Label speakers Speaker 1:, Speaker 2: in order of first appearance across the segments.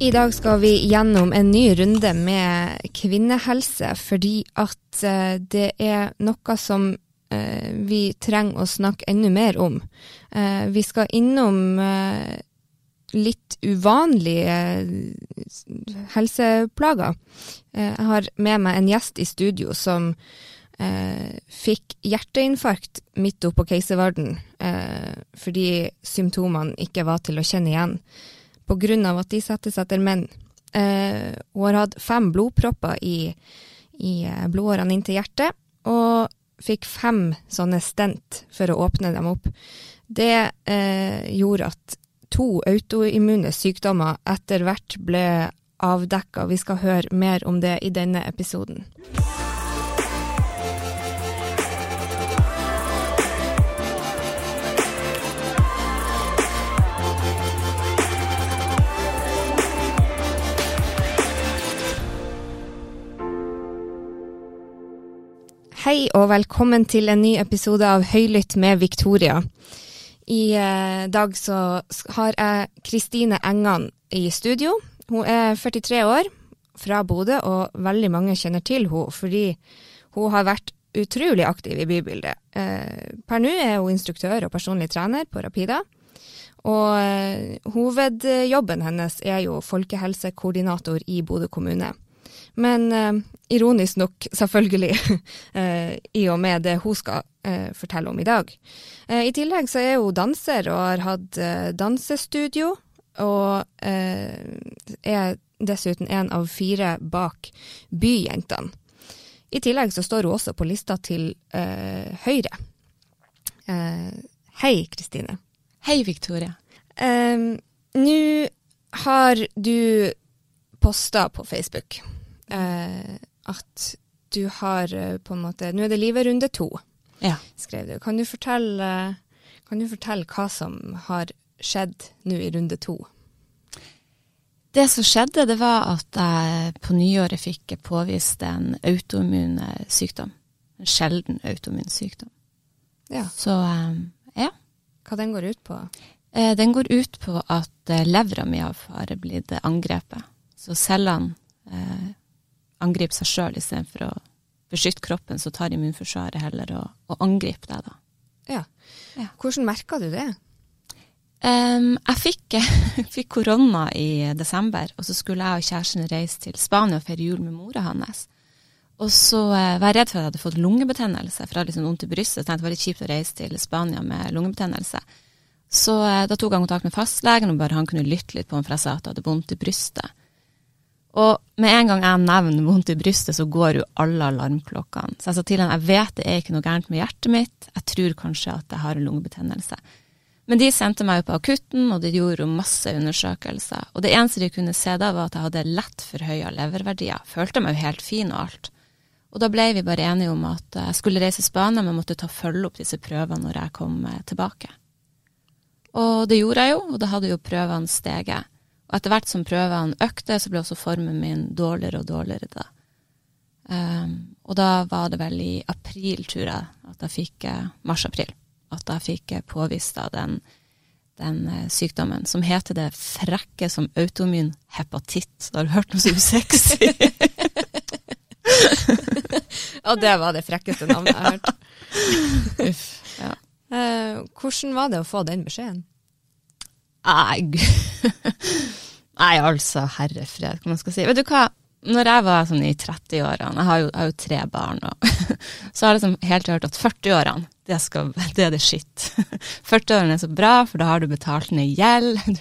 Speaker 1: I dag skal vi gjennom en ny runde med kvinnehelse, fordi at eh, det er noe som eh, vi trenger å snakke enda mer om. Eh, vi skal innom litt uvanlige helseplager. Jeg har med meg en gjest i studio som fikk hjerteinfarkt midt oppå keiserverden fordi symptomene ikke var til å kjenne igjen pga. at de settes etter menn. Eh, hun har hatt fem blodpropper i, i eh, blodårene inn til hjertet, og fikk fem sånne stent for å åpne dem opp. Det eh, gjorde at to autoimmune sykdommer etter hvert ble avdekka. Vi skal høre mer om det i denne episoden. Hei og velkommen til en ny episode av Høylytt med Victoria. I eh, dag så har jeg Kristine Engan i studio. Hun er 43 år, fra Bodø, og veldig mange kjenner til henne fordi hun har vært utrolig aktiv i bybildet. Eh, per nå er hun instruktør og personlig trener på Rapida. Og eh, hovedjobben hennes er jo folkehelsekoordinator i Bodø kommune. Men eh, ironisk nok, selvfølgelig, eh, i og med det hun skal eh, fortelle om i dag. Eh, I tillegg så er hun danser og har hatt dansestudio, og er dessuten en av fire bak Byjentene. I tillegg så står hun også på lista til Høyre. hei, Kristine.
Speaker 2: Hei, Victoria.
Speaker 1: Nå har du posta på Facebook eh, at du har eh, på en måte Nå er det livet runde to,
Speaker 2: ja.
Speaker 1: skrev du. Kan du, fortelle, kan du fortelle hva som har skjedd nå i runde to?
Speaker 2: Det som skjedde, det var at jeg på nyåret fikk påvist en autoimmun sykdom. En sjelden autoimmun sykdom.
Speaker 1: Ja.
Speaker 2: Så eh, ja.
Speaker 1: Hva den går ut på?
Speaker 2: Eh, den går ut på at levra mi har blitt angrepet. Så cellene angripe seg sjøl istedenfor å beskytte kroppen, så tar immunforsvaret heller og, og angriper deg, da.
Speaker 1: Ja. ja. Hvordan merka du det?
Speaker 2: Um, jeg fikk, fikk, korona i desember, og så skulle jeg og kjæresten reise til Spania og feire jul med mora hans. Og så uh, var jeg redd for at jeg hadde fått lungebetennelse, for jeg hadde liksom vondt i brystet. Tenkte det var litt kjipt å reise til Spania med lungebetennelse. Så uh, da tok jeg kontakt med fastlegen, og bare han kunne lytte litt på meg, for jeg sa at jeg hadde vondt i brystet. Og med en gang jeg nevner vondt i brystet, så går jo alle alarmklokkene. Så jeg sa til ham jeg vet det er ikke noe gærent med hjertet mitt, jeg tror kanskje at jeg har en lungebetennelse. Men de sendte meg jo på akutten, og de gjorde jo masse undersøkelser. Og det eneste de kunne se da, var at jeg hadde lett forhøya leververdier. Følte meg jo helt fin og alt. Og da ble vi bare enige om at jeg skulle reise Spania, men måtte ta følge opp disse prøvene når jeg kom eh, tilbake. Og det gjorde jeg jo, og da hadde jo prøvene steget. Og etter hvert som prøvene økte, så ble også formen min dårligere og dårligere da. Um, og da var det vel i april, tror jeg, at jeg fikk eh, mars-april, at jeg fikk eh, påvist da den, den uh, sykdommen som heter det frekke som autoimmun hepatitt. Da har du hørt noe så usexy?
Speaker 1: og det var det frekkeste navnet jeg har hørt. Uff. Ja. Uh, hvordan var det å få den beskjeden?
Speaker 2: Nei, Nei, altså, herre fred, hva man skal si. Vet du hva, når jeg var sånn i 30-årene, jeg jeg har jo tre barn, og, så har jeg liksom helt hørt at 40-årene, det, det, er det skitt. 40-årene er så bra, for da har du betalt ned gjeld, du,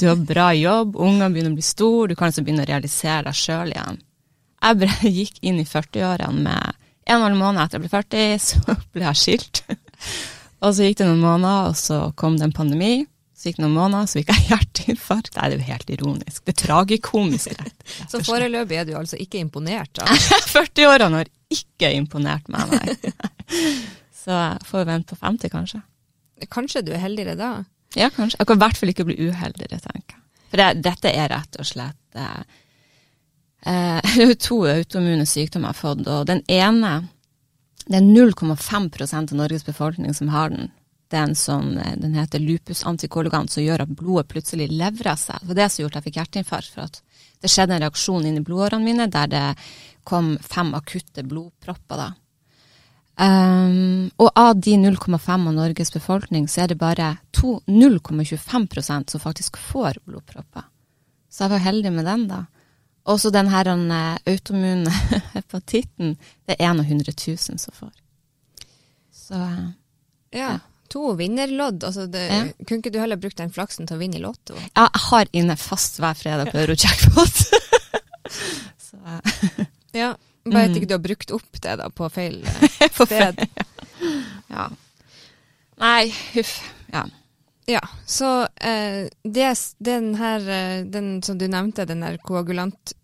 Speaker 2: du, har bra jobb, ungene begynner å bli store, du kan altså begynne å realisere deg sjøl igjen. Jeg bare gikk inn i 40-årene med en og en halv måned etter jeg ble 40, så ble jeg skilt. Og så gikk det noen måneder, og så kom det en pandemi. Så gikk noen måneder, så fikk jeg hjerteinfarkt. Det er jo helt ironisk. Det er tragikomisk. Rett,
Speaker 1: så foreløpig er du altså ikke imponert?
Speaker 2: da? 40-årene har ikke imponert meg, nei. så jeg får vente på 50, kanskje.
Speaker 1: Kanskje du er heldigere da?
Speaker 2: Ja, kanskje. Jeg kan i hvert fall ikke bli uheldigere, tenker jeg. For det, dette er rett og slett eh, eh Det er jo to autoimmune sykdommer jeg har fått, og den ene det er 0,5% av Norges befolkning som har den. Det er en sånn, eh, Den heter lupus-antikologan, som gjør at blodet plutselig levrer seg. Det var det som gjorde at jeg fikk hjerteinfarkt. for at Det skjedde en reaksjon inni blodårene mine der det kom fem akutte blodpropper. da. Um, og av de 0,5 av Norges befolkning, så er det bare 0,25% som faktisk får blodpropper. Så jeg var heldig med den, da. Og så den her uh, autoimmune hepatitten, det er en av 100 000 som får. Så ja.
Speaker 1: ja. To vinnerlodd. Altså det, ja. Kunne ikke du heller brukt den flaksen til å vinne i Lotto?
Speaker 2: Ja, jeg har inne fast hver fredag på Eurojackpot.
Speaker 1: så Ja. Bare at mm. ikke du har brukt opp det da på feil sted.
Speaker 2: ja. Nei, huff. Ja.
Speaker 1: Ja, så eh, det, den her, eh, den som du nevnte, den der koagulant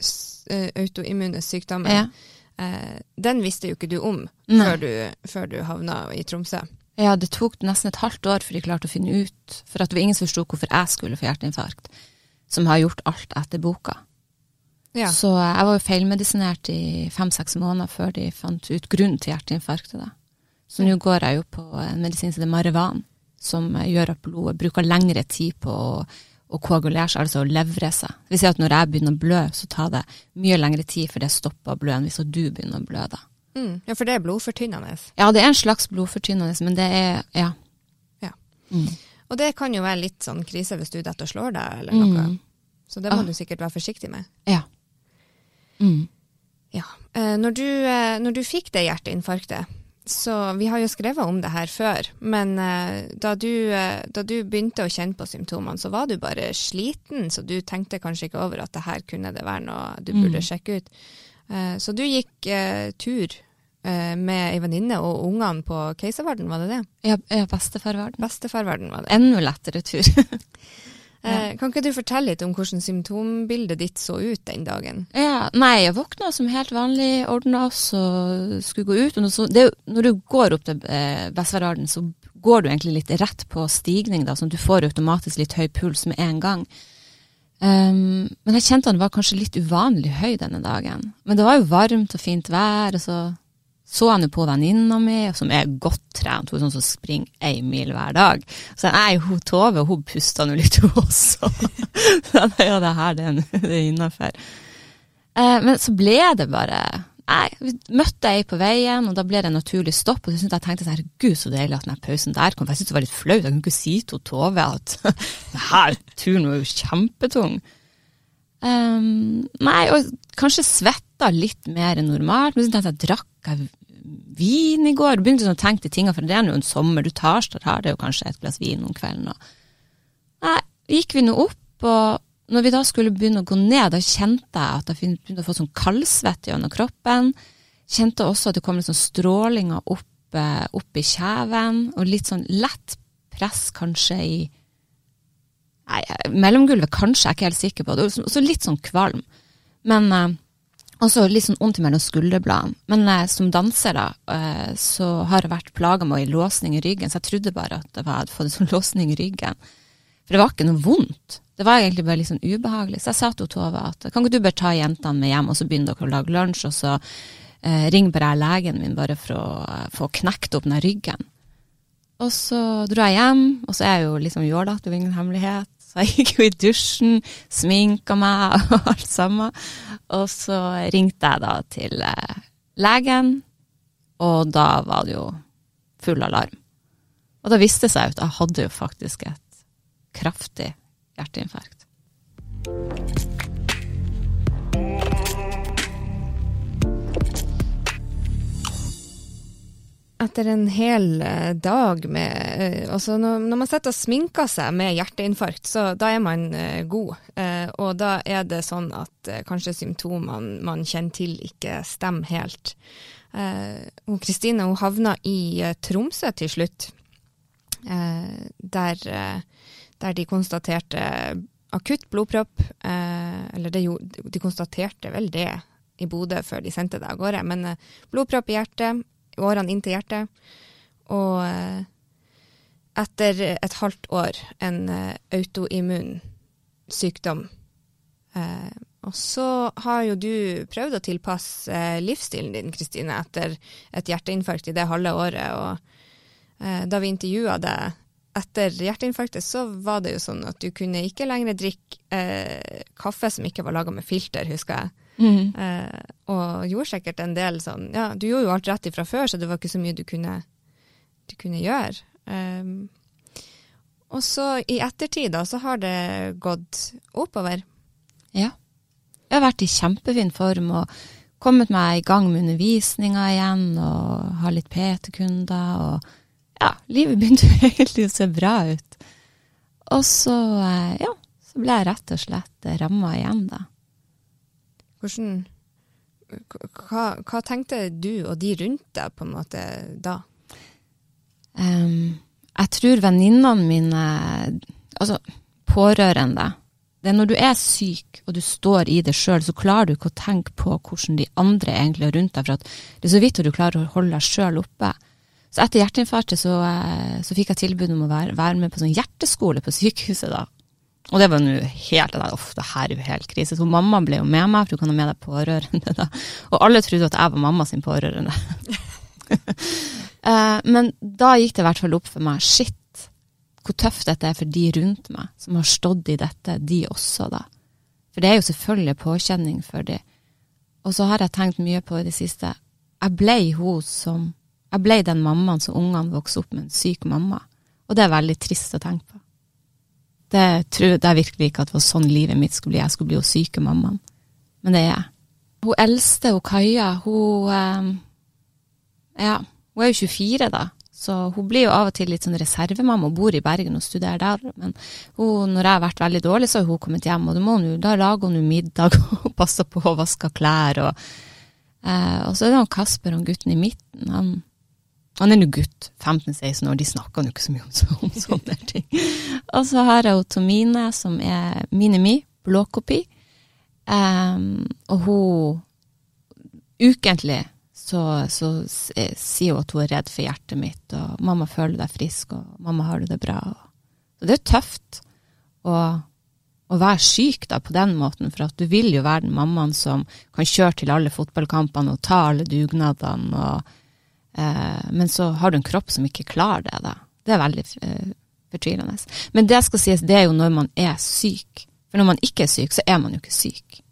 Speaker 1: eh, autoimmune sykdommen, ja. eh, den visste jo ikke du om før du, før du, havna i Tromsø.
Speaker 2: Ja, det tok nesten et halvt år før de klarte å finne ut, for at det var ingen som forsto hvorfor jeg skulle få hjerteinfarkt, som har gjort alt etter boka. Ja. Så jeg var jo feilmedisinert i fem-seks måneder før de fant ut grunnen til hjerteinfarktet. Da. Så nå går jeg jo på en medisin som heter Marevan som gjør at blodet bruker lengre tid på å, å koagulere seg, altså å levre seg. Det vil si at når jeg begynner å blø, så tar det mye lengre tid før det stopper å blø enn hvis du begynner å blø da.
Speaker 1: Mm, ja, for det er blodfortynnende?
Speaker 2: Ja, det er en slags blodfortynnende, men det er ja.
Speaker 1: ja. Mm. Og det kan jo være litt sånn krise hvis du detter og slår deg eller noe. Mm. Så det må ah. du sikkert være forsiktig med.
Speaker 2: Ja. Mm.
Speaker 1: ja. Eh, når, du, eh, når du fikk det hjerteinfarktet, så vi har jo skrevet om det her før, men uh, da, du, da, du, begynte å kjenne på symptomene, så var du bare sliten, så du tenkte kanskje ikke over at det her kunne det være noe du burde mm. sjekke ut. Så du gikk tur med ei venninne og ungene på Keiserverden, var det det?
Speaker 2: Ja, ja Bestefarverden.
Speaker 1: Bestefarverden var det.
Speaker 2: Enda lettere tur.
Speaker 1: ja. kan ikke du fortelle litt om hvordan symptombildet ditt så ut den dagen?
Speaker 2: Ja, Nei, jeg våkna som helt vanlig, ordna oss og skulle gå ut. Så, det, når du går opp til Bestefarverden, så går du egentlig litt rett på stigning, da, sånn at du får automatisk litt høy puls med en gang. Um, men jeg kjente han var kanskje litt uvanlig høy denne dagen. Men det var jo varmt og fint vær, og så så han jo på venninna mi, som er godt trent, hun er sånn som springer én mil hver dag. Så jeg hun Tove, hun pusta nå litt, hun også. så ja, det her, det, det er innafor. Eh, men så ble det bare Nei, vi møtte ei på veien, og da ble det en naturlig stopp. Og så jeg tenkte sånn, gud så deilig at den pausen der kom. For jeg syntes det var litt flaut. Jeg kunne ikke si til Tove at denne turen var jo kjempetung. Um, nei, og kanskje svetta litt mer enn normalt. Men så tenkte jeg, drakk jeg vin i går. Du Begynte sånn å tenke tingene, for det er jo en sommer. Du tar så tar det jo kanskje et glass vin om kvelden. Og. Nei, gikk vi nå opp, og når vi da skulle begynne å gå ned, da kjente jeg at jeg begynte å få sånn kaldsvette gjennom kroppen. Kjente også at det kom litt sånn strålinger opp, eh, opp i kjeven, og litt sånn lett press kanskje i Nei, mellomgulvet kanskje, jeg er ikke helt sikker på det. Og så litt sånn kvalm. Men eh, og så litt sånn vondt mellom skulderbladene. Men eh, som danser da, eh, så har jeg vært plaga med ei låsning i ryggen, så jeg trodde bare at jeg hadde fått en sånn låsning i ryggen. For det var ikke noe vondt. Det var egentlig bare litt sånn ubehagelig. Så jeg sa til Tove at kan ikke du bare ta jentene med hjem, og så begynner dere å lage lunsj, og så eh, ring bare jeg legen min bare for å uh, få knekt opp den ryggen. Og så dro jeg hjem, og så er jeg jo liksom jålete, ingen hemmelighet. Så jeg gikk jo i dusjen, sminka meg og alt sammen. Og så ringte jeg da til eh, legen, og da var det jo full alarm. Og da viste det seg at jeg hadde jo faktisk et kraftig hjerteinfarkt.
Speaker 1: Etter en hel eh, dag med eh, Altså når, man sitter og sminker seg med hjerteinfarkt, så da er man uh, god. Og da er det sånn at kanskje symptomene man kjenner til, ikke stemmer helt. Kristine hun havna i Tromsø til slutt, der, der, de konstaterte akutt blodpropp. eller det, de konstaterte vel det i Bodø før de sendte det av gårde, men blodpropp i hjertet årene inn til hjertet. Og eh, etter et halvt år en eh, autoimmun sykdom. Eh, og så har jo du prøvd å tilpasse livsstilen din, Kristine, etter et hjerteinfarkt i det halve året. Og da vi intervjua deg etter hjerteinfarktet, så var det jo sånn at du kunne ikke lenger drikke kaffe som ikke var laga med filter, husker jeg.
Speaker 2: Mm.
Speaker 1: Eh, og gjorde sikkert en del sånn Ja, du gjorde jo alt rett ifra før, så det var ikke så mye du kunne, du kunne gjøre. Eh, og så i ettertid, da, så har det gått oppover.
Speaker 2: Ja. Jeg har vært i kjempefin form og kommet meg i gang med undervisninga igjen og har litt PT-kunder og ja, livet begynte egentlig å se bra ut. Og så, eh, ja, så ble jeg rett og slett ramma igjen, da.
Speaker 1: Hvordan hva, hva tenkte du og de rundt deg på en måte da?
Speaker 2: Um, jeg tror venninnene mine, altså pårørende Det er når du er syk og du står i det sjøl, så klarer du ikke å tenke på hvordan de andre egentlig er rundt deg. For det er så vidt du klarer å holde deg sjøl oppe. Så etter hjerteinfarktet så, eh, så, fikk jeg tilbud om å være, være med på sånn hjerteskole på sykehuset da. Og det var nå helt Uff, det her er jo helt krise. Så mamma ble jo med meg, for du kan ha med deg pårørende. da. Og alle trodde at jeg var mamma sin pårørende. Eh, men da gikk det i hvert fall opp for meg. Shit, hvor tøft dette er for de rundt meg, som har stått i dette, de også, da. For det er jo selvfølgelig påkjenning for de. Og så har jeg tenkt mye på i det siste. Jeg ble hun som Jeg ble den mammaen som ungene vokste opp med en syk mamma. Og det er veldig trist å tenke på. Det trodde jeg virkelig ikke at det var sånn livet mitt skulle bli. Jeg skulle bli hun syke mammaen. Men det er jeg. Hun eldste, hun Kaja, hun eh, Ja hun er jo 24 da, så hun blir jo av og til litt sånn reservemamma og bor i Bergen og studerer der. Men hun, når jeg har vært veldig dårlig, så har hun kommet hjem, og hun, da lager hun middag og passer på og vasker klær. Og, eh, og så er det han Kasper, han gutten i midten. Han, han er nå gutt, 15-16 år, de snakker jo ikke så mye om, om sånne ting. Og så har jeg Tomine, som er Minimi, blåkopi. Um, og hun ukentlig så, så sier hun at hun er redd for hjertet mitt, og 'mamma føler deg frisk', og 'mamma har du det bra'. Så det er tøft å, å være syk da, på den måten, for at du vil jo være den mammaen som kan kjøre til alle fotballkampene og ta alle dugnadene, og, men så har du en kropp som ikke klarer det. da. Det er veldig eh, fortvilende. Men det skal sies, det er jo når man er syk. For når man ikke er syk, så er man jo ikke syk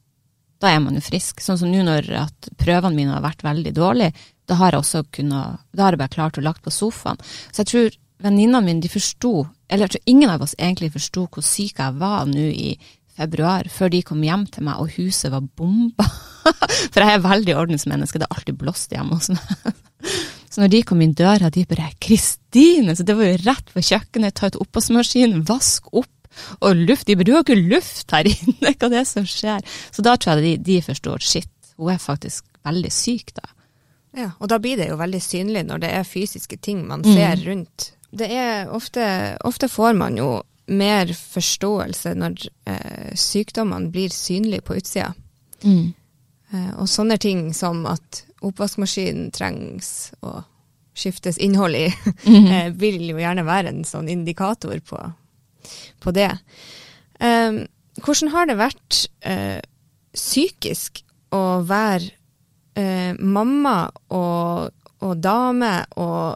Speaker 2: da er man jo frisk. Sånn som nå når at prøvene mine har vært veldig dårlige, da har jeg også kunnet, da har jeg bare klart å lagt på sofaen. Så jeg tror venninnene mine de forsto, eller jeg tror ingen av oss egentlig forsto hvor syk jeg var nå i februar, før de kom hjem til meg og huset var bomba. For jeg er veldig ordensmenneske, det har alltid blåst hjemme hos meg. Så når de kom inn døra, de bare 'Kristine!' Så det var jo rett på kjøkkenet, ta ut oppvaskmaskinen, vask opp og luft. De bare 'du har ikke luft her inne', hva det er som skjer? Så da tror jeg de, de forstår shit, hun er faktisk veldig syk da.
Speaker 1: Ja, og da blir det jo veldig synlig når det er fysiske ting man ser mm. rundt. Det er ofte, ofte får man jo mer forståelse når eh, sykdommene blir synlige på utsida. Mm. Eh, og sånne ting som at oppvaskmaskinen trengs å skiftes innhold i, mm. -hmm. vil jo gjerne være en sånn indikator på på det. Um, hvordan har det vært uh, psykisk å være uh, mamma og, og, dame og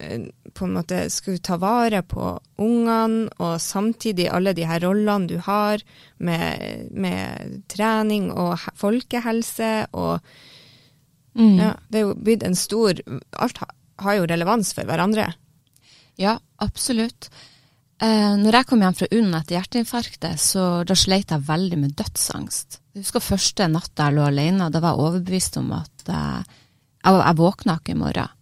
Speaker 1: uh, på en måte skulle ta vare på ungene, og samtidig alle de her rollene du har med, med trening og folkehelse og mm. ja, Det er jo blitt en stor Alt har jo relevans for hverandre.
Speaker 2: Ja, absolutt. Eh, når jeg kom hjem fra UNN etter hjerteinfarktet, så da sleit jeg veldig med dødsangst. Jeg husker første natta jeg lå alene, da var jeg overbevist om at eh, jeg, jeg våkna ikke i morgen.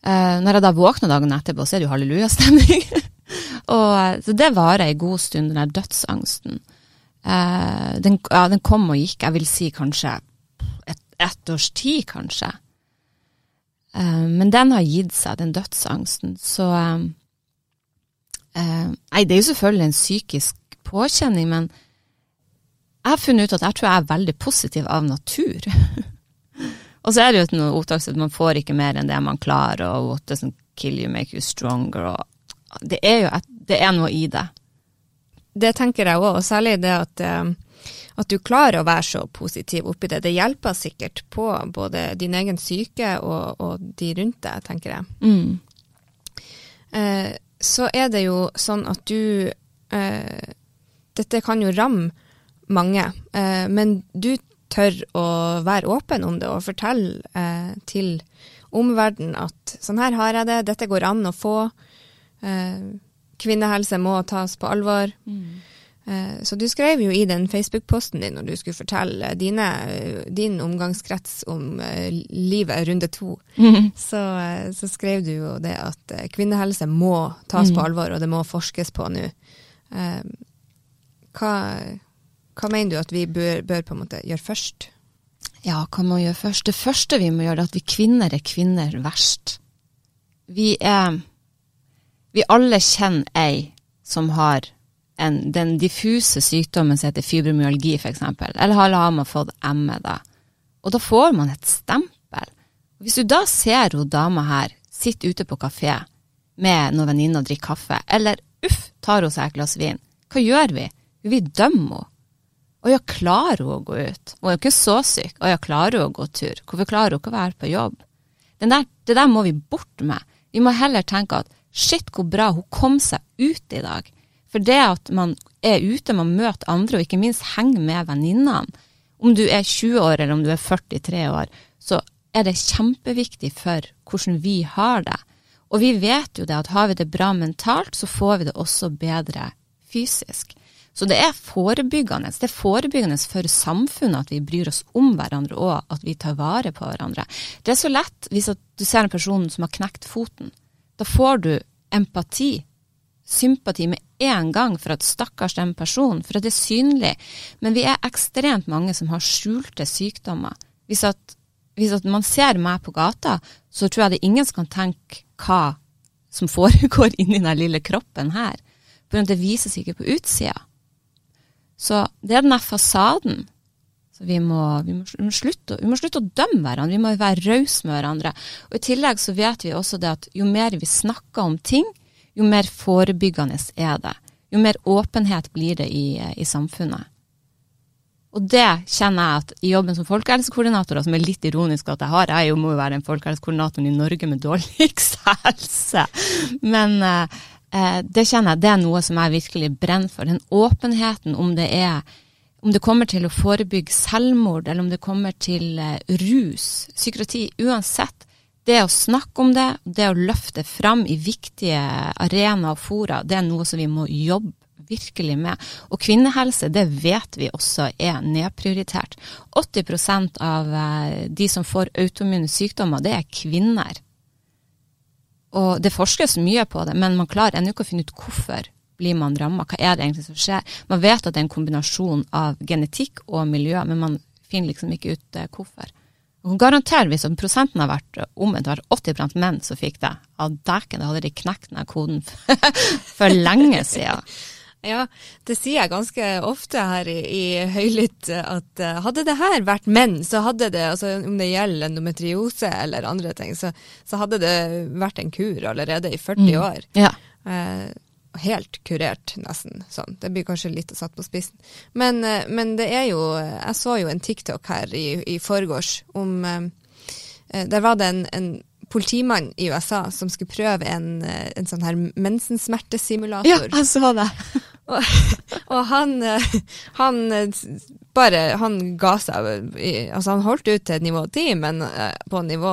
Speaker 2: Eh, når jeg da våkna dagen etterpå, så er det jo hallelujastemning. og, så det varer ei god stund, den der dødsangsten. Eh, den, ja, den, kom og gikk, jeg vil si kanskje ett års tid, kanskje. Eh, men den har gitt seg, den dødsangsten. Så eh, Eh, nei, det er jo selvfølgelig en psykisk påkjenning, men jeg har funnet ut at jeg tror jeg er veldig positiv av natur. og så er det jo noe ordtak at man får ikke mer enn det man klarer, og what doesn't kill you make you stronger, og det er jo et, det er noe i det.
Speaker 1: Det tenker jeg òg, og særlig det at, eh, at du klarer å være så positiv oppi det. Det hjelper sikkert på både din egen syke og, og de rundt deg, tenker jeg.
Speaker 2: Mm.
Speaker 1: eh, så er det jo sånn at du eh, Dette kan jo ramme mange, eh, men du tør å være åpen om det og fortelle eh, til omverdenen at sånn her har jeg det, dette går an å få. Eh, kvinnehelse må tas på alvor.
Speaker 2: Mm.
Speaker 1: Eh, så du skrev jo i den Facebook-posten din når du skulle fortelle dine, din omgangskrets om eh, livet runde to,
Speaker 2: Mm.
Speaker 1: så, eh, så skrev du jo det at eh, kvinnehelse må tas
Speaker 2: Mm.
Speaker 1: på alvor, og det må forskes på nå. Hva, hva mener du at vi bør, bør på en måte gjøre først?
Speaker 2: Ja, hva må vi gjøre først? Det første vi må gjøre, er at vi kvinner er kvinner verst. Vi er Vi alle kjenner ei som har en, den diffuse sykdommen som heter fibromyalgi, f.eks. Eller har man fått ME, da. Og da får man et stempel. Hvis du da ser hun dama her sitte ute på kafé med noen venninner og drikke kaffe, eller uff, tar hun seg et glass vin, hva gjør vi? Vi dømmer henne. Å ja, klarer hun å gå ut? Hun er jo ikke så syk. Å ja, klarer hun å gå tur? Hvorfor klarer hun ikke å være på jobb? Der, det der må vi bort med. Vi må heller tenke at shit, hvor bra hun kom seg ut i dag. For det at man er ute, man møter andre, og ikke minst henger med venninnene. Om du er 20 år eller om du er 43 år, så er det kjempeviktig for hvordan vi har det. Og vi vet jo det at har vi det bra mentalt, så får vi det også bedre fysisk. Så det er forebyggende. Det er forebyggende for samfunnet at vi bryr oss om hverandre og at vi tar vare på hverandre. Det er så lett hvis du ser en person som har knekt foten. Da får du empati, sympati med en gang for at stakkars den personen, for at det er synlig. Men vi er ekstremt mange som har skjulte sykdommer. Hvis at, hvis at man ser meg på gata, så tror jeg det er ingen som kan tenke hva som foregår inni den lille kroppen her. For det vises ikke på utsida. Så det er den der fasaden. Så vi må, vi, må, vi, må slutte, vi må, slutte, å dømme hverandre, vi må være rause med hverandre. Og I tillegg så vet vi også det at jo mer vi snakker om ting, jo mer forebyggende er det. Jo mer åpenhet blir det i, i samfunnet. Og det kjenner jeg at i jobben som folkehelsekoordinator, som er litt ironisk at jeg har, jeg må jo være en folkehelsekoordinator i Norge med dårligst helse, men eh, det kjenner jeg det er noe som jeg virkelig brenner for. Den åpenheten om det er om det kommer til å forebygge selvmord, eller om det kommer til rus, psykiatri, uansett. Det å snakke om det, det å løfte fram i viktige arenaer og fora, det er noe som vi må jobbe virkelig med. Og kvinnehelse, det vet vi også er nedprioritert. 80% av de som får autoimmune sykdommer, det er kvinner. Og det forskes mye på det, men man klarer ennå ikke å finne ut hvorfor blir man ramma? Hva er det egentlig som skjer? Man vet at det er en kombinasjon av genetikk og miljø, men man finner liksom ikke ut eh, hvorfor. Og garanterer hvis prosenten har vært omvendt, det var 80 menn som fikk det. Av dæken, da hadde de knekt den koden for lenge siden.
Speaker 1: Ja, det sier jeg ganske ofte her i, i Høylytt, at uh, hadde det her vært menn, så hadde det, altså om det gjelder endometriose eller andre ting, så, så hadde det vært en kur allerede i 40
Speaker 2: Mm.
Speaker 1: år.
Speaker 2: Ja.
Speaker 1: Eh, helt kurert, nesten. Sånn. Det blir kanskje litt satt på spissen. Men, eh, men det er jo Jeg så jo en TikTok her i, i forgårs om eh, eh, Der var det en, en politimann i USA som skulle prøve en, en sånn her mensensmertesimulator.
Speaker 2: ja, jeg så det.
Speaker 1: Og, og han, han bare Han ga seg. Altså, han holdt ut til nivå ti, men på nivå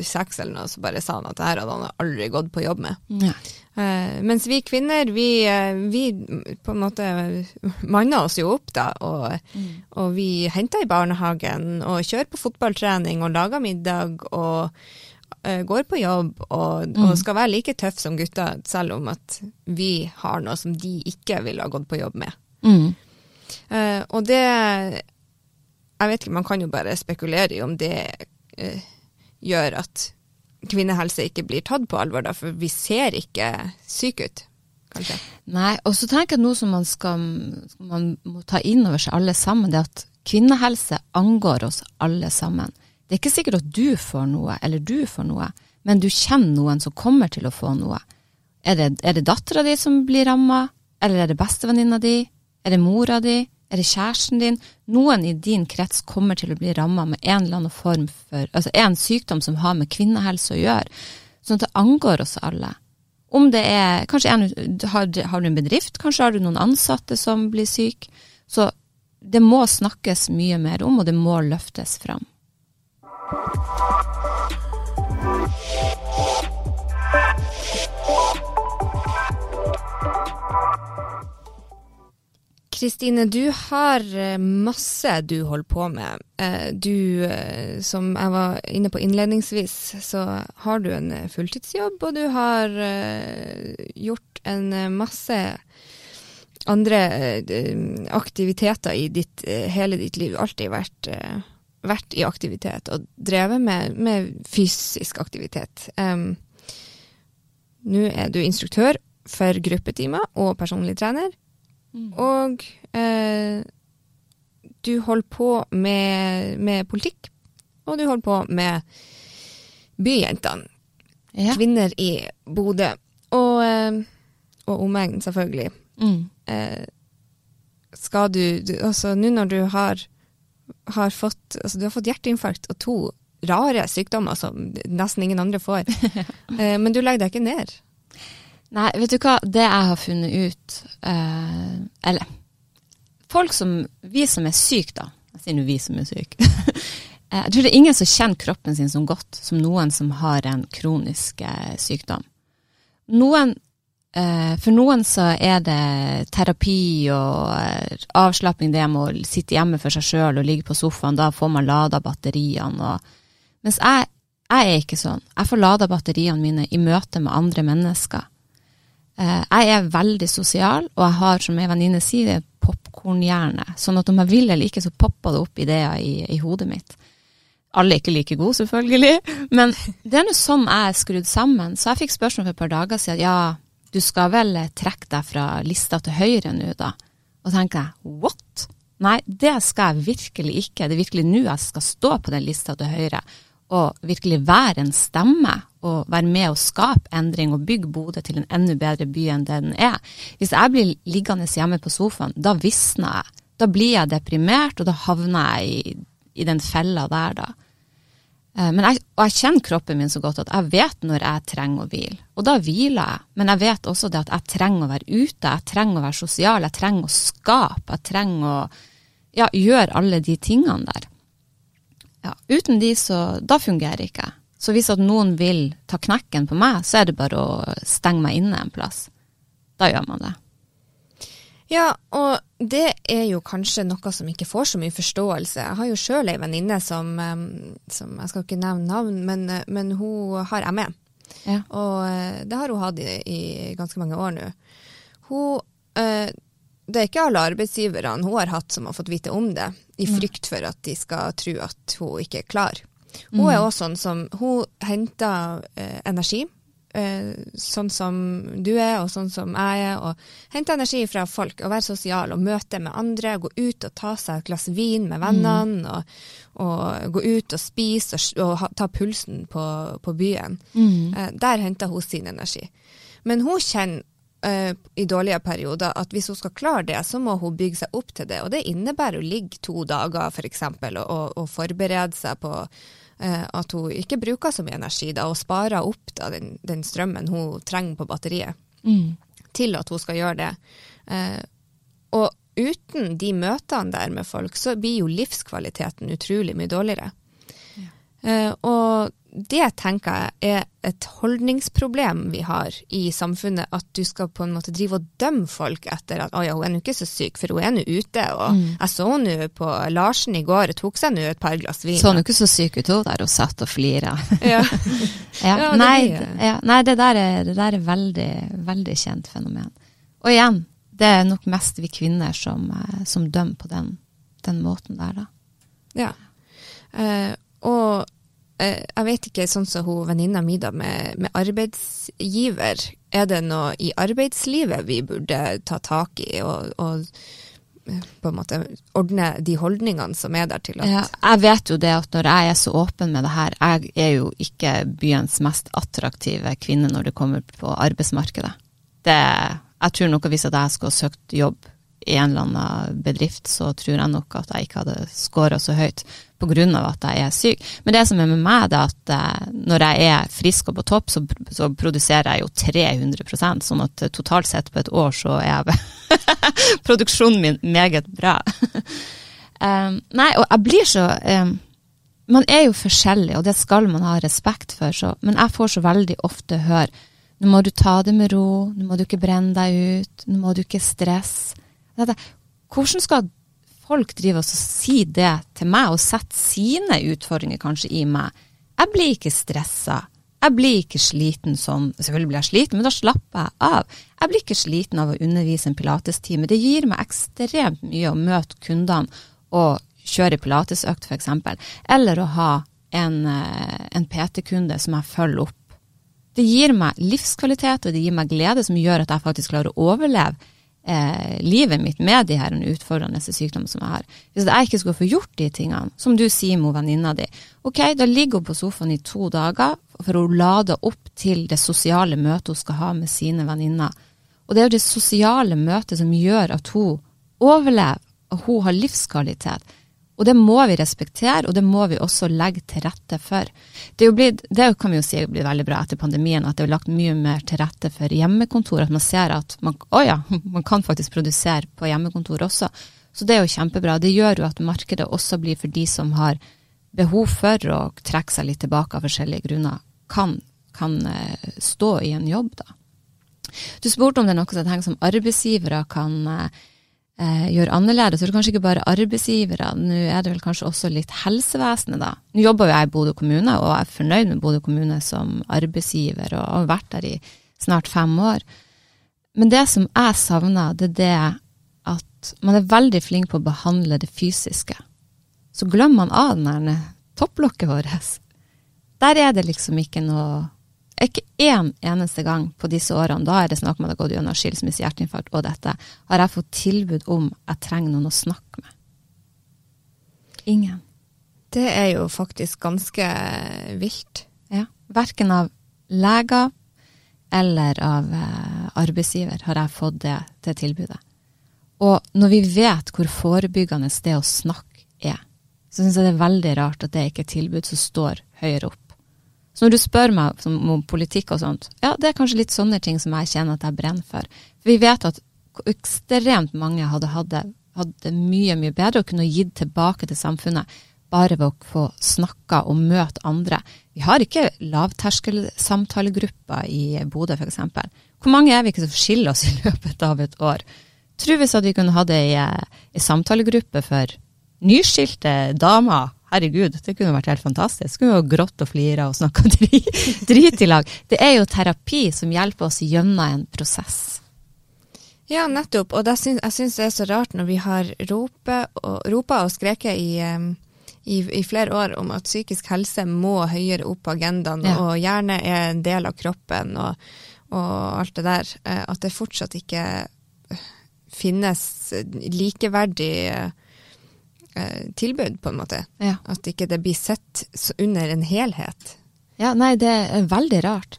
Speaker 1: seks eller noe, så bare sa han at det her hadde han aldri gått på jobb med.
Speaker 2: Ja.
Speaker 1: Eh, mens vi kvinner, vi, eh, vi på en måte manner oss jo opp, da. Og, og vi henter i barnehagen, og kjører på fotballtrening, og lager middag, og uh, går på jobb, og, og skal være like tøff som gutta, selv om at vi har noe som de ikke ville ha gått på jobb med.
Speaker 2: Mm.
Speaker 1: Uh, og det Jeg vet ikke, man kan jo bare spekulere i om det uh, gjør at kvinnehelse ikke blir tatt på alvor, da, for vi ser ikke syke ut, kanskje.
Speaker 2: Nei, og så tenker jeg noe som man, skal, man må ta inn over seg alle sammen, det er at kvinnehelse angår oss alle sammen. Det er ikke sikkert at du får noe, eller du får noe, men du kjenner noen som kommer til å få noe. Er det, er det dattera di som blir ramma, eller er det bestevenninna di, er det mora di, er det kjæresten din? Noen i din krets kommer til å bli ramma med en eller annen form for Altså en sykdom som har med kvinnehelse å gjøre. Sånn at det angår oss alle. Om det er Kanskje en, har, har du en bedrift, kanskje har du noen ansatte som blir syke. Så det må snakkes mye mer om, og det må løftes fram.
Speaker 1: Kristine, du har eh, masse du holder på med. Eh, du, eh, som jeg var inne på innledningsvis, så har du en fulltidsjobb, og du har gjort en masse andre aktiviteter i ditt, hele ditt liv. Alltid vært, vært i aktivitet og drevet med, med fysisk aktivitet. Nå er du instruktør for gruppetimer og personlig trener. Mm. Og eh, du holder på med, med, politikk, og du holder på med Byjentene. Ja. Kvinner i Bodø. Og, eh, og omegn, selvfølgelig. Mm. Eh, skal du, du Altså, nå når du har, har fått Altså, du har fått hjerteinfarkt og to rare sykdommer som nesten ingen andre får, eh, men du legger deg ikke ned.
Speaker 2: Nei, vet du hva. Det jeg har funnet ut eh, Eller folk som Vi som er syke, da. Jeg sier nå vi som er syke. Eh, jeg tror det er ingen som kjenner kroppen sin så godt som noen som har en kronisk eh, sykdom. Noen, eh, for noen så er det terapi og eh, avslapping, det med å sitte hjemme for seg sjøl og ligge på sofaen. Da får man lada batteriene. Og, mens jeg, jeg er ikke sånn. Jeg får lada batteriene mine i møte med andre mennesker. Eh, jeg er veldig sosial, og jeg har, som ei venninne sier, popkornhjerne. Sånn at om jeg vil eller ikke, så popper det opp ideer i, i hodet mitt. Alle er ikke like gode, selvfølgelig, men det er nå sånn jeg er skrudd sammen. Så jeg fikk spørsmål for et par dager siden ja, du skal vel trekke deg fra lista til høyre nå, da? Og tenker jeg what? Nei, det skal jeg virkelig ikke. Det er virkelig nå jeg skal stå på den lista til høyre og virkelig være en stemme og være med og skape endring og bygge Bodø til en enda bedre by enn det den er. Hvis jeg blir liggende hjemme på sofaen, da visner jeg. Da blir jeg deprimert, og da havner jeg i, i den fella der, da. Eh, men jeg, og jeg kjenner kroppen min så godt at jeg vet når jeg trenger å hvile. Og da hviler jeg. Men jeg vet også det at jeg trenger å være ute, jeg trenger å være sosial, jeg trenger å skape, jeg trenger å ja, gjøre alle de tingene der. Ja, uten de så Da fungerer ikke jeg. Så hvis at noen vil ta knekken på meg, så er det bare å stenge meg inne en plass. Da gjør man det.
Speaker 1: Ja, og det er jo kanskje noe som ikke får så mye forståelse. Jeg har jo sjøl ei venninne som, som, Jeg skal ikke nevne navn, men, men hun har ME. Ja. Og eh, det har hun hatt i, i ganske mange år nå. Hun øh, det er ikke alle arbeidsgiverne hun har hatt som har fått vite om det, i frykt for at de skal tro at hun ikke er klar. Hun mm. er også sånn som Hun henter eh, energi, eh, sånn som du er, og sånn som jeg er. og Henter energi fra folk, og være sosial og møte med andre. Gå ut og ta seg et glass vin med vennene, mm. og, og, gå ut og spise og, og ha, ta pulsen på, på byen. Mm. Eh, der henter hun sin energi. Men hun kjenner uh, i dårlige perioder at hvis hun skal klare det, så må hun bygge seg opp til det. Og det innebærer å ligge to dager f.eks. Og, og, og forberede seg på at hun ikke bruker så mye energi, da, og sparer opp da, den, den, strømmen hun trenger på batteriet mm. til at hun skal gjøre det. Eh, og uten de møtene der med folk, så blir jo livskvaliteten utrolig mye dårligere. Ja. og det tenker jeg er et holdningsproblem vi har i samfunnet, at du skal på en måte drive og dømme folk etter at 'å ja, hun er nå ikke så syk, for hun er nå ute', og mm. 'jeg så henne på Larsen i går, tok seg nå et par glass vin'.
Speaker 2: Så hun ikke så syk ut hun der, og satt og flira. Ja. ja. ja nei, ja. nei, det der er, det der er veldig, veldig kjent fenomen. Og igjen, det er nok mest vi kvinner som, eh, som dømmer på den, den måten der, da.
Speaker 1: Ja. Uh, og jeg vet ikke, sånn som hun venninna mi da, med, med, arbeidsgiver. Er det noe i arbeidslivet vi burde ta tak i og, og eh, på en måte ordne de holdningene som er der til at ja,
Speaker 2: Jeg vet jo det at når jeg er så åpen med det her, jeg er jo ikke byens mest attraktive kvinne når det kommer på arbeidsmarkedet. Det, jeg tror nok hvis jeg skulle søkt jobb i en eller annen bedrift, så tror jeg nok at jeg ikke hadde scora så høyt pga. at jeg er syk. Men det som er med meg, er at eh, når jeg er frisk og på topp, så, så produserer jeg jo 300% sånn at totalt sett på et år så er produksjonen min meget bra. um, nei, og jeg blir så um, Man er jo forskjellig, og det skal man ha respekt for, så, men jeg får så veldig ofte høre nå må du ta det med ro, nå må du ikke brenne deg ut, nå må du ikke stresse. Hvordan skal folk driver og si det til meg, og sette sine utfordringer kanskje i meg? Jeg blir ikke stressa. Jeg blir ikke sliten sånn. Selvfølgelig blir jeg sliten, men da slapper jeg av. Jeg blir ikke sliten av å undervise en pilatestime. Det gir meg ekstremt mye å møte kundene og kjøre pilatesøkt, f.eks. Eller å ha en, eh, en PT-kunde som jeg følger opp. Det gir meg livskvalitet, og det gir meg glede som gjør at jeg faktisk klarer å overleve eh, livet mitt med de her utfordrende sykdommene som jeg har. Hvis jeg ikke skulle få gjort de tingene, som du sier med venninna di, ok, da ligger hun på sofaen i to dager for å lade opp til det sosiale møtet hun skal ha med sine venninner. Og det er jo det sosiale møtet som gjør at hun overlever, og hun har livskvalitet. Og det må vi respektere, og det må vi også legge til rette for. Det, blitt, det kan vi jo si blir veldig bra etter pandemien, at det er lagt mye mer til rette for hjemmekontor. At man ser at man, oh ja, man kan faktisk produsere på hjemmekontor også. Så det er jo kjempebra. Det gjør jo at markedet også blir for de som har behov for å trekke seg litt tilbake av forskjellige grunner, kan, kan eh, stå i en jobb, da. Du spurte om det er noe som som arbeidsgivere kan eh, gjør annerledes. Så det er kanskje ikke bare arbeidsgivere, nå er det vel kanskje også litt helsevesenet, da. Nå jobber jo jeg i Bodø kommune, og er fornøyd med Bodø kommune som arbeidsgiver, og har vært der i snart fem år. Men det som jeg savner, det er det at man er veldig flink på å behandle det fysiske. Så glemmer man av den topplokket vårt. Der er det liksom ikke noe ikke én eneste gang på disse årene, da er det snakk om at jeg har gått gjennom skilsmisse, hjerteinfarkt og dette, har jeg fått tilbud om jeg trenger noen å snakke med. Ingen.
Speaker 1: Det er jo faktisk ganske vilt.
Speaker 2: Ja. Verken av leger eller av eh, arbeidsgiver har jeg fått det til tilbudet. Og når vi vet hvor forebyggende det å snakke er, så syns jeg det er veldig rart at det ikke er et tilbud som står høyere opp så når du spør meg om politikk og sånt, ja, det er kanskje litt sånne ting som jeg kjenner at jeg brenner for. For vi vet at ekstremt mange hadde hatt det mye, mye bedre og kunne gitt tilbake til samfunnet bare ved å få snakka og møte andre. Vi har ikke lavterskelsamtalegrupper i Bodø, f.eks. Hvor mange er vi ikke som skiller oss i løpet av et år? Tror vi at vi kunne hatt ei, ei samtalegruppe for nyskilte damer Herregud, det kunne vært helt fantastisk. Skulle jo grått og flira og snakka drit, drit i lag. Det er jo terapi som hjelper oss gjennom en prosess.
Speaker 1: Ja, nettopp. Og syns, jeg syns det er så rart når vi har ropa og, og skreket i, i, i, flere år om at psykisk helse må høyere opp på agendaen, ja. og gjerne er en del av kroppen og, og alt det der. Eh, at det fortsatt ikke finnes likeverdig eh, tilbud, på en måte. Ja. At ikke det blir sett under en helhet.
Speaker 2: Ja, nei, det er veldig rart.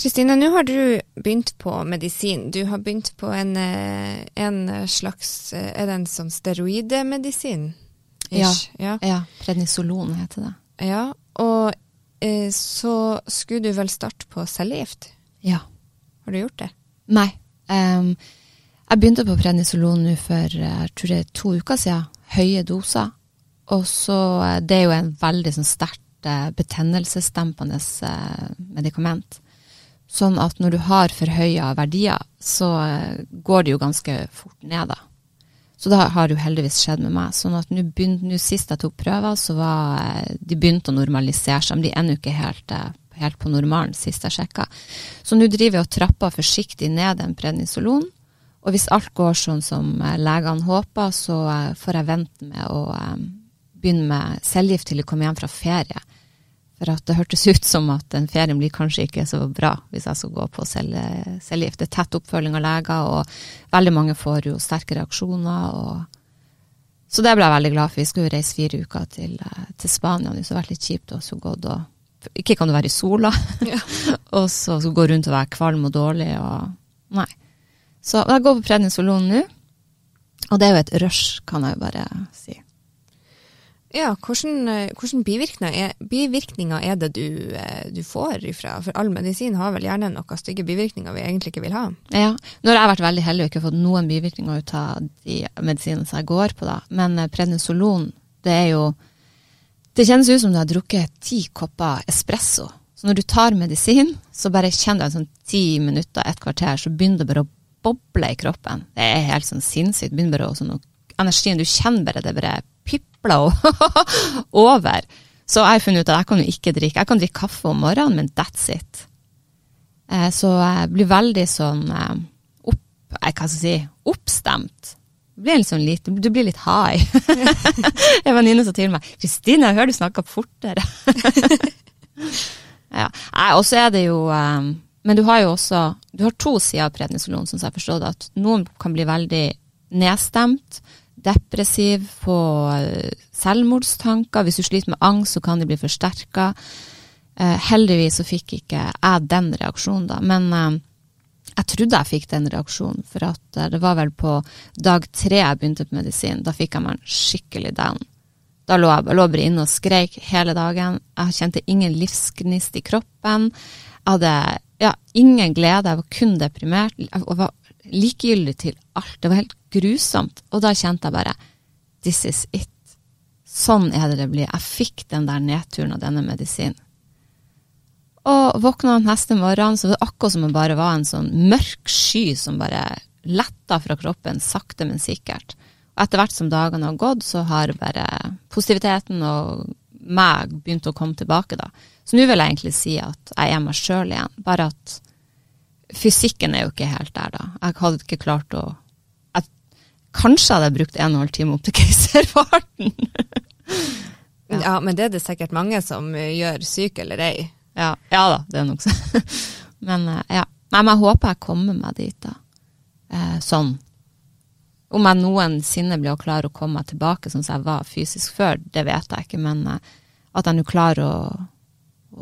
Speaker 1: Kristine, nå har du begynt på medisin. Du har begynt på en, eh, en slags eh, Er det en sånn steroidemedisin?
Speaker 2: Ja, ja. ja. Prednisolon heter det.
Speaker 1: Ja, og eh, så skulle du vel starte på cellegift?
Speaker 2: Ja.
Speaker 1: Har du gjort det?
Speaker 2: Nei. Um, jeg begynte på prednisolon nå for eh, jeg tror det er to uker siden. Høye doser. Og så eh, Det er jo en veldig sånn sterkt eh, betennelsesdempende medikament. Sånn at når du har forhøya verdier, så går det jo ganske fort ned, da. Så det har jo heldigvis skjedd med meg. sånn at nå sist jeg tok prøver, så var eh, de begynte å normalisere seg. Men de er ennå ikke helt, eh, helt, på normalen, sist jeg sjekka. Så nå driver jeg og trapper forsiktig ned en prednisolon. Og hvis alt går sånn som eh, legene håper, så får jeg vente med å begynne med cellegift til de kommer hjem fra ferie. For at det hørtes ut som at den ferien blir kanskje ikke så bra hvis jeg skal gå på cellegift. Det er tett oppfølging av leger, og veldig mange får jo sterke reaksjoner. og Så det ble jeg veldig glad for. Vi skulle jo reise fire uker til, til Spania. Det har vært litt kjipt også gått og Ikke kan du være i sola,
Speaker 1: Ja.
Speaker 2: og så skal du gå rundt og være kvalm og dårlig og Nei. Så jeg går på prednisolon nå, og det er jo et rush, kan jeg jo bare si.
Speaker 1: Ja, hvordan, hvordan bivirkninger, er, bivirkninger er det du, eh, du får ifra? For all medisin har vel gjerne noen stygge bivirkninger vi egentlig ikke vil ha.
Speaker 2: Ja, nå har jeg vært veldig heldig og ikke fått noen bivirkninger ut av de medisinene som jeg går på, da. Men eh, prednisolon, det er jo Det kjennes ut som du har drukket ti kopper espresso. Så når du tar medisin, så bare kjenner du en sånn ti minutter, et kvarter, så begynner det bare å boble i kroppen. Det er helt sånn sinnssykt. Begynner bare å sånn, Energien, du kjenner bare det bare pipler over. Så jeg har funnet ut at jeg kan jo ikke drikke. Jeg kan drikke kaffe om morgenen, men that's it. Eh, Så jeg blir veldig sånn eh, opp, jeg kan si, oppstemt. Blir, sånn lite, du blir litt high. En venninne sa til meg 'Kristine, jeg hører du snakker fortere'. ja. Og så er det jo eh, Men du har jo også Du har to sider av prednisolon, som jeg forstår det. At noen kan bli veldig nedstemt, depressiv, få eh, selvmordstanker. Hvis du sliter med angst, så kan de bli forsterka. Eh, heldigvis så fikk ikke jeg den reaksjonen, da. Men eh, jeg trodde jeg fikk den reaksjonen, for at det var vel på dag tre jeg begynte på medisin. Da fikk jeg meg skikkelig down. Da lå jeg, jeg lå bare inne og skreik hele dagen. Jeg kjente ingen livsgnist i kroppen. Jeg hadde ja, ingen glede, jeg var kun deprimert. Jeg var likegyldig til alt. Det var helt grusomt. Og da kjente jeg bare This is it. Sånn er det det blir. Jeg fikk den der nedturen av denne medisinen. Og våkna neste morgen, så var det akkurat som det bare var en sånn mørk sky som bare letta fra kroppen, sakte, men sikkert. Og etter hvert som dagene har gått, så har bare positiviteten og meg begynt å komme tilbake, da. Så nå vil jeg egentlig si at jeg er meg sjøl igjen, bare at fysikken er jo ikke helt der, da. Jeg hadde ikke klart å jeg, Kanskje hadde jeg brukt en og en halv time opp til keiserfarten.
Speaker 1: Ja.
Speaker 2: Ja.
Speaker 1: men det er det sikkert mange som eh, gjør, syk eller ei.
Speaker 2: Ja, ja da, det er nok så. Men eh, ja. Nei, men jeg håper jeg kommer meg dit, da. Eh, sånn. Om jeg noensinne blir å klare å komme meg tilbake sånn som jeg var fysisk før, det vet jeg ikke. Men eh, at jeg nå klarer å,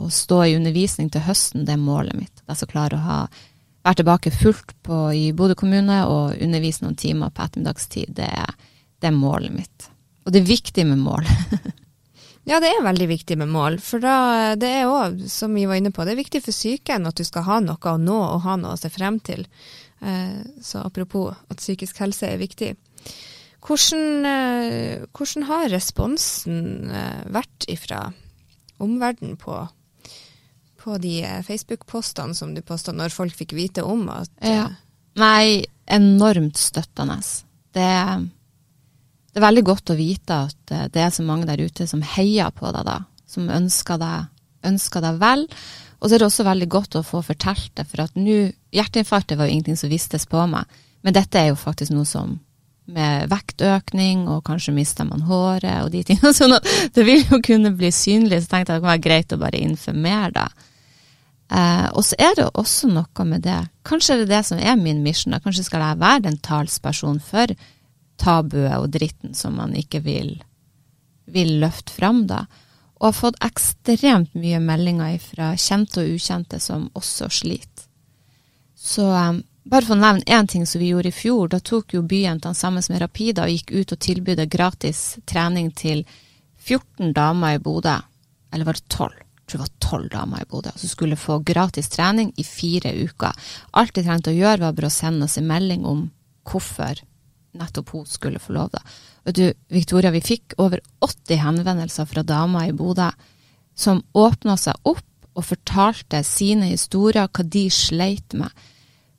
Speaker 2: å stå i undervisning til høsten, det er målet mitt. At jeg skal klare å ha være tilbake fullt på, i Bodø kommune og undervise noen timer på ettermiddagstid. Det det er målet mitt. Og det er viktig med mål.
Speaker 1: Ja, det er veldig viktig med mål, for da, det er òg, som vi var inne på, det er viktig for psyken at du skal ha noe å nå og ha noe å se frem til. Eh, så apropos at psykisk helse er viktig. Hvordan, eh, hvordan har responsen eh, vært ifra omverdenen på, på de eh, Facebook-postene som du posta når folk fikk vite om at eh,
Speaker 2: Ja. Nei, enormt støttende. Det, det er veldig godt å vite at eh, det er så mange der ute som heier på deg, da. Som ønsker deg, ønsker deg vel. Og så er det også veldig godt å få fortalt det, for at nå Hjerteinfarktet var jo ingenting som vistes på meg, men dette er jo faktisk noe som med vektøkning, og kanskje mister man håret og de tingene. Sånn at det vil jo kunne bli synlig, så tenkte jeg det kan være greit å bare informere da. Eh, og så er det også noe med det. Kanskje er det det som er min mission. Da. Kanskje skal jeg være den talsperson for tabuet og dritten som man ikke vil, vil løfte fram, da. Og har fått ekstremt mye meldinger fra kjente og ukjente som også sliter. Så eh, bare for å nevne én ting som vi gjorde i fjor, da tok jo byjentene sammen med Rapida og gikk ut og tilbød gratis trening til 14 damer i Bodø. Eller var det 12? Tror det var 12 damer i Bodø som skulle få gratis trening i fire uker. Alt de trengte å gjøre, var bare å sende oss en melding om hvorfor nettopp hun skulle få lov. da. Vet du, Victoria, vi fikk over 80 henvendelser fra damer i Bodø som åpna seg opp og fortalte sine historier, hva de sleit med.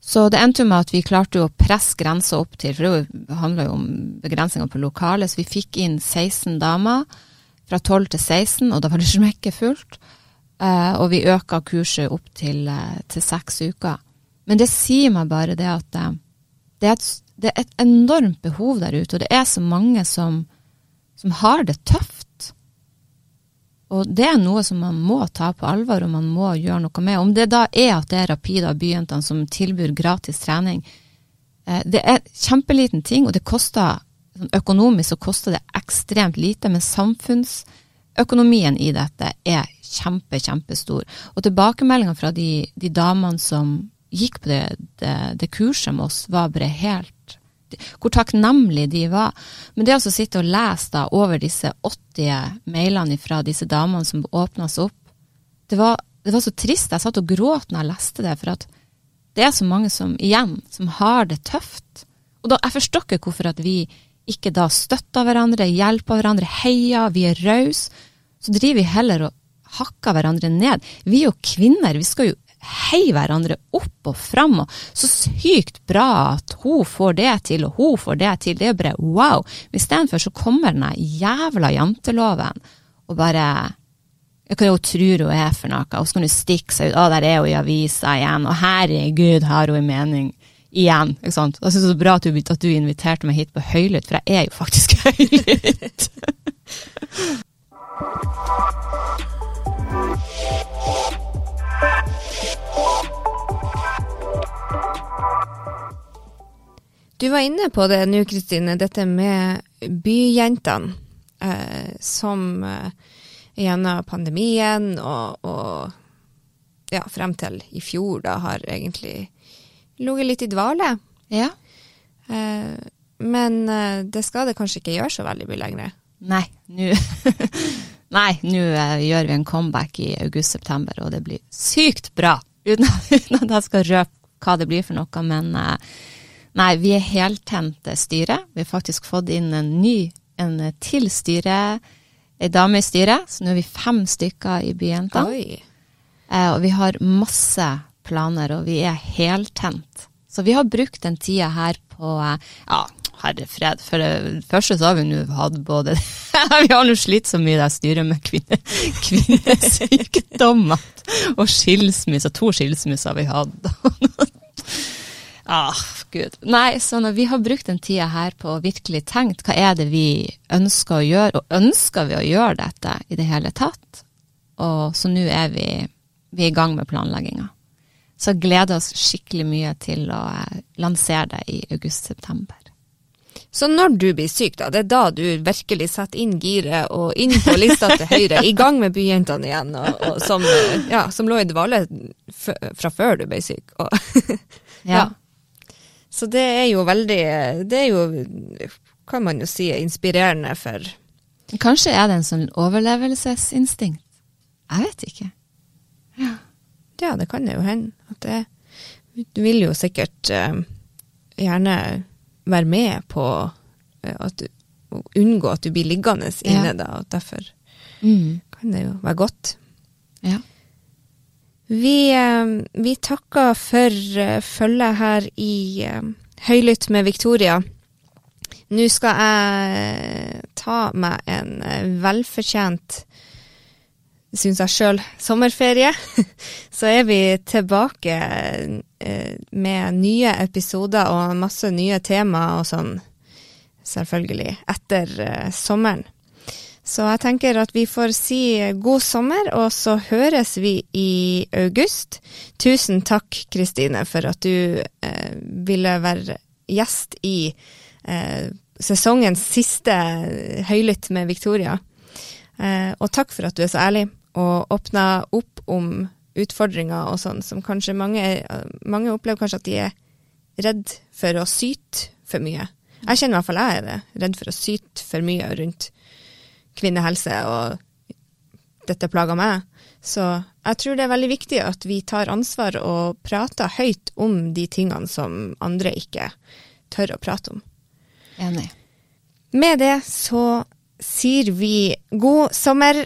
Speaker 2: Så det endte med at vi klarte å presse grensa opp til, for det handler jo om begrensninger på lokalet, så vi fikk inn 16 damer fra 12 til 16, og da var det smekkefullt. Eh, og vi øker kurset opp til, eh, til seks uker. Men det sier meg bare det at eh, det, er et, det er et enormt behov der ute, og det er så mange som, som har det tøft. Og det er noe som man må ta på alvor, og man må gjøre noe med. Om det da er at det er Rapida byjentene som tilbyr gratis trening, eh, det er kjempeliten ting, og det koster sånn økonomisk så koster det ekstremt lite, men samfunnsøkonomien i dette er kjempe, kjempestor. Og tilbakemeldingene fra de, de damene som gikk på det, det, det kurset med oss, var bare helt hvor takknemlige de var. Men det å sitte og lese da over disse 80 mailene fra disse damene som åpna seg opp, det var, det var, så trist. Jeg satt og gråt når jeg leste det, for at det er så mange som igjen, som har det tøft. Og da, jeg forstår ikke hvorfor at vi ikke da støtter hverandre, hjelper hverandre, heier, vi er rause. Så driver vi heller og hakker hverandre ned. Vi er jo kvinner, vi skal jo heie hverandre opp og fram. Og så sykt bra at hun får det til, og hun får det til. Det er bare wow. Istedenfor så kommer den jævla janteloven og bare hva hun tror hun er for noe, og så kan hun stikke seg ut. 'Å, der er hun i avisa igjen', og herregud, har hun en mening igjen. ikke sant? Jeg syns det er bra at du, at du, inviterte meg hit på Høylytt, for jeg er jo faktisk høylytt.
Speaker 1: Du var inne på det nå, Kristine, dette med byjentene. Eh, som eh, gjennom pandemien og, og ja, frem til i fjor da har egentlig ligget litt i dvale.
Speaker 2: Ja.
Speaker 1: Eh, men eh, det skal det kanskje ikke gjøre så veldig mye lenger.
Speaker 2: Nei, nå Nei, nå eh, gjør vi en comeback i august-september, og det blir sykt bra. Uten, at jeg skal røpe hva det blir for noe, men eh, Nei, vi er heltent styre. Vi har faktisk fått inn en ny, en til styre, ei dame i styret. Så nå er vi fem stykker i Byjenta. Eh, og vi har masse planer, og vi er heltent. Så vi har brukt den tida her på ja, herre fred. For det første så har vi nå hatt både Vi har nå slitt så mye der styret med kvinne, kvinnesykdommer og skilsmisser. To skilsmisser har vi hatt. Ah, Gud. Nei, så når vi har brukt den tida her på å virkelig tenkt hva er det vi ønsker å gjøre, og ønsker vi å gjøre dette i det hele tatt? Og så nå er vi, vi er i gang med planlegginga. Så gleder oss skikkelig mye til å eh, lansere det i august-september.
Speaker 1: Så når du blir syk, da, det er da du virkelig setter inn giret og inn på lista til Høyre, i gang med Byjentene igjen, og, og som, ja, som, lå i dvale fra før du ble syk. Og, ja. Så det er jo veldig Det er jo, kan man jo si, inspirerende for
Speaker 2: Kanskje er det en sånn overlevelsesinstinkt. Jeg vet ikke.
Speaker 1: Ja, ja det kan det jo hende. At det, du vil jo sikkert uh, gjerne være med på uh, at du, å unngå at du blir liggende inne, ja. da, og derfor mm. kan det jo være godt.
Speaker 2: Ja.
Speaker 1: Vi, eh, vi takker for eh, følget her i eh, Høylytt med Victoria. Nå skal jeg ta meg en velfortjent, syns jeg sjøl, sommerferie. Så er vi tilbake med nye episoder og masse nye temaer og sånn, selvfølgelig, etter sommeren. Så jeg tenker at vi får si god sommer, og så høres vi i august. Tusen takk, Kristine, for at du eh, ville være gjest i eh, sesongens siste Høylytt med Victoria. Eh, og takk for at du er så ærlig og åpna opp om utfordringer og sånn, som kanskje mange, mange opplever kanskje at de er redd for å syte for mye. Jeg kjenner i hvert fall jeg er det, redd for å syte for mye rundt kvinnehelse, og dette plager meg. Så jeg tror det er veldig viktig at vi tar ansvar og prater høyt om de tingene som andre ikke tør å prate om.
Speaker 2: Enig.
Speaker 1: Med det så sier vi god sommer